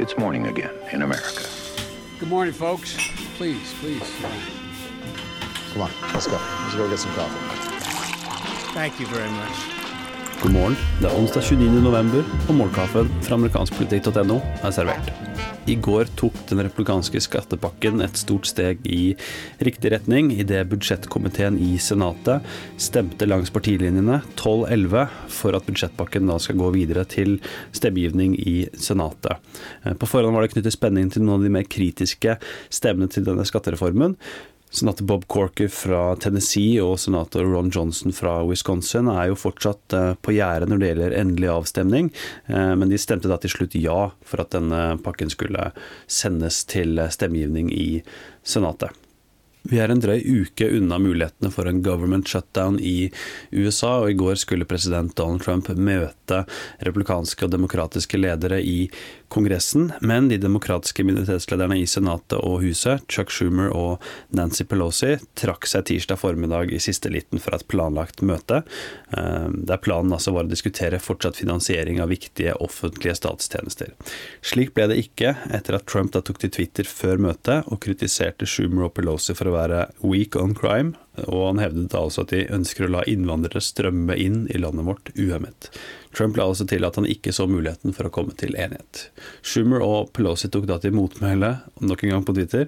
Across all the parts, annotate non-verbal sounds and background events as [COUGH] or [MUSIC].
It's morning again in America. Good morning, folks. Please, please. Come on, let's go. Let's go get some coffee. Thank you very much. God morgen. Det er onsdag 29. november, og morgenkaffen fra amerikanskpolitikk.no er servert. I går tok den republikanske skattepakken et stort steg i riktig retning idet budsjettkomiteen i Senatet stemte langs partilinjene 12-11 for at budsjettpakken da skal gå videre til stemmegivning i Senatet. På forhånd var det knyttet spenning til noen av de mer kritiske stemmene til denne skattereformen. Senator Bob Corker fra Tennessee og senator Ron Johnson fra Wisconsin er jo fortsatt eh, på gjerdet når det gjelder endelig avstemning, eh, men de stemte da til slutt ja for at denne pakken skulle sendes til stemmegivning i Senatet. Vi er en drøy uke unna mulighetene for en government shutdown i USA, og i går skulle president Donald Trump møte republikanske og demokratiske ledere i Kongressen, men de demokratiske minoritetslederne i Senatet og Huset, Chuck Schumer og Nancy Pelosi, trakk seg tirsdag formiddag i siste liten fra et planlagt møte, eh, der planen altså var å diskutere fortsatt finansiering av viktige offentlige statstjenester. Slik ble det ikke etter at Trump da tok til Twitter før møtet og kritiserte Schumer og Pelosi for å være weak on crime, og han hevdet da altså at de ønsker å la innvandrere strømme inn i landet vårt uhemmet. Trump la også til at han ikke så muligheten for å komme til enighet. Schumer og Pelosi tok da til motmæle, nok en gang på Twitter,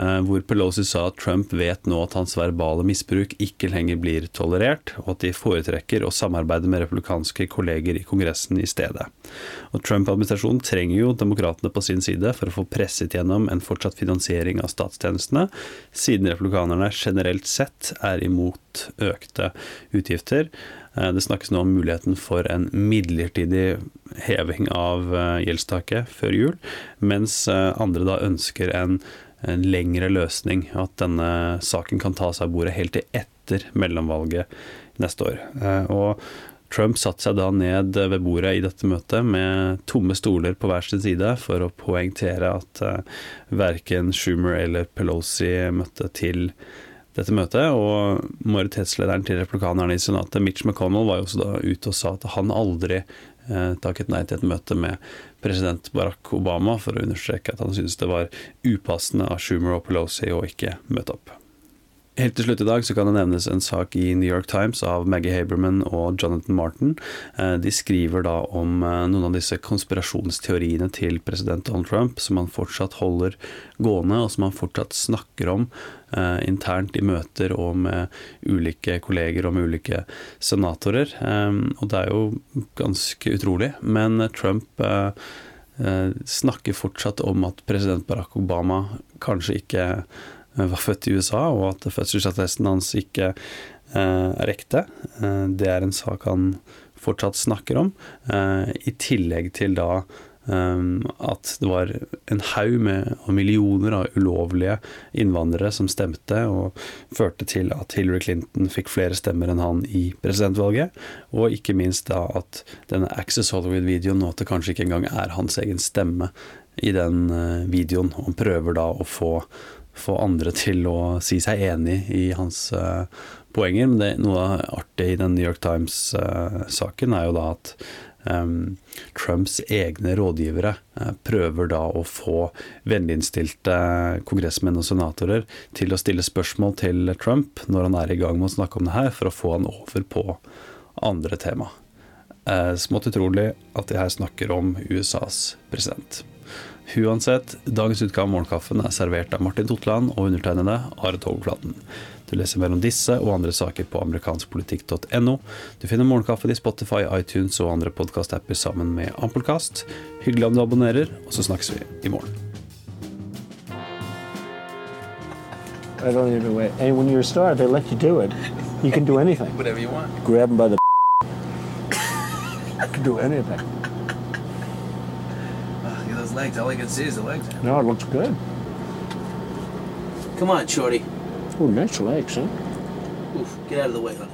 eh, hvor Pelosi sa at Trump vet nå at hans verbale misbruk ikke lenger blir tolerert, og at de foretrekker å samarbeide med republikanske kolleger i Kongressen i stedet. Og Trump-administrasjonen trenger jo demokratene på sin side for å få presset gjennom en fortsatt finansiering av statstjenestene, siden republikanerne generelt sett er imot økte utgifter. Eh, det snakkes nå om muligheten for en midlertidig heving av eh, gjeldstaket før jul, mens eh, andre da ønsker en, en lengre løsning. At denne saken kan tas av bordet helt til etter mellomvalget neste år. Og Trump satte seg da ned ved bordet i dette møtet med tomme stoler på hver sin side for å poengtere at verken Schumer eller Pelosi møtte til dette møtet. Og majoritetslederen til replikanerne i Senatet, Mitch McConnell, var jo også da ute og sa at han aldri eh, takket nei til et møte med president Barack Obama, for å understreke at han syntes det var upassende av Schumer og Pelosi å ikke møte opp. Helt til slutt i dag så kan det nevnes en sak i New York Times av Maggie Haberman og Jonathan Martin. Eh, de skriver da om eh, noen av disse konspirasjonsteoriene til president Donald Trump som han fortsatt holder gående, og som han fortsatt snakker om eh, internt i møter og med ulike kolleger og med ulike senatorer. Og det er jo ganske utrolig. Men Trump snakker fortsatt om at president Barack Obama kanskje ikke var født i USA, og at fødselsattesten hans ikke eh, er ekte. Eh, det er en sak han fortsatt snakker om, eh, i tillegg til da at det var en haug med og millioner av ulovlige innvandrere som stemte, og førte til at Hillary Clinton fikk flere stemmer enn han i presidentvalget. Og ikke minst da at denne Access Hollywood-videoen nå at det kanskje ikke engang er hans egen stemme i den videoen. Og han prøver da å få få andre til å si seg enig i hans uh, poenger. Men det, noe artig i den New York Times-saken uh, er jo da at um, Trumps egne rådgivere uh, prøver da å få vennlinnstilte kongressmenn og senatorer til å stille spørsmål til Trump når han er i gang med å snakke om det her, for å få han over på andre tema. Smått utrolig at de her snakker om USAs president. Uansett, dagens utgave av Morgenkaffen er servert av Martin Totland og undertegnede Are Togflaten. Du leser mer om disse og andre saker på amerikanskpolitikk.no. Du finner Morgenkaffen i Spotify, iTunes og andre podkastapper sammen med Ampelkast. Hyggelig om du abonnerer, og så snakkes vi i morgen. I don't even wait. And when you're a star, they let you do it. You can do anything. Whatever you want. Grab them by the. [LAUGHS] you can do anything. Those legs. All I can see is the legs. No, it looks good. Come on, Shorty. Oh, nice legs, huh? Oof, get out of the way, honey.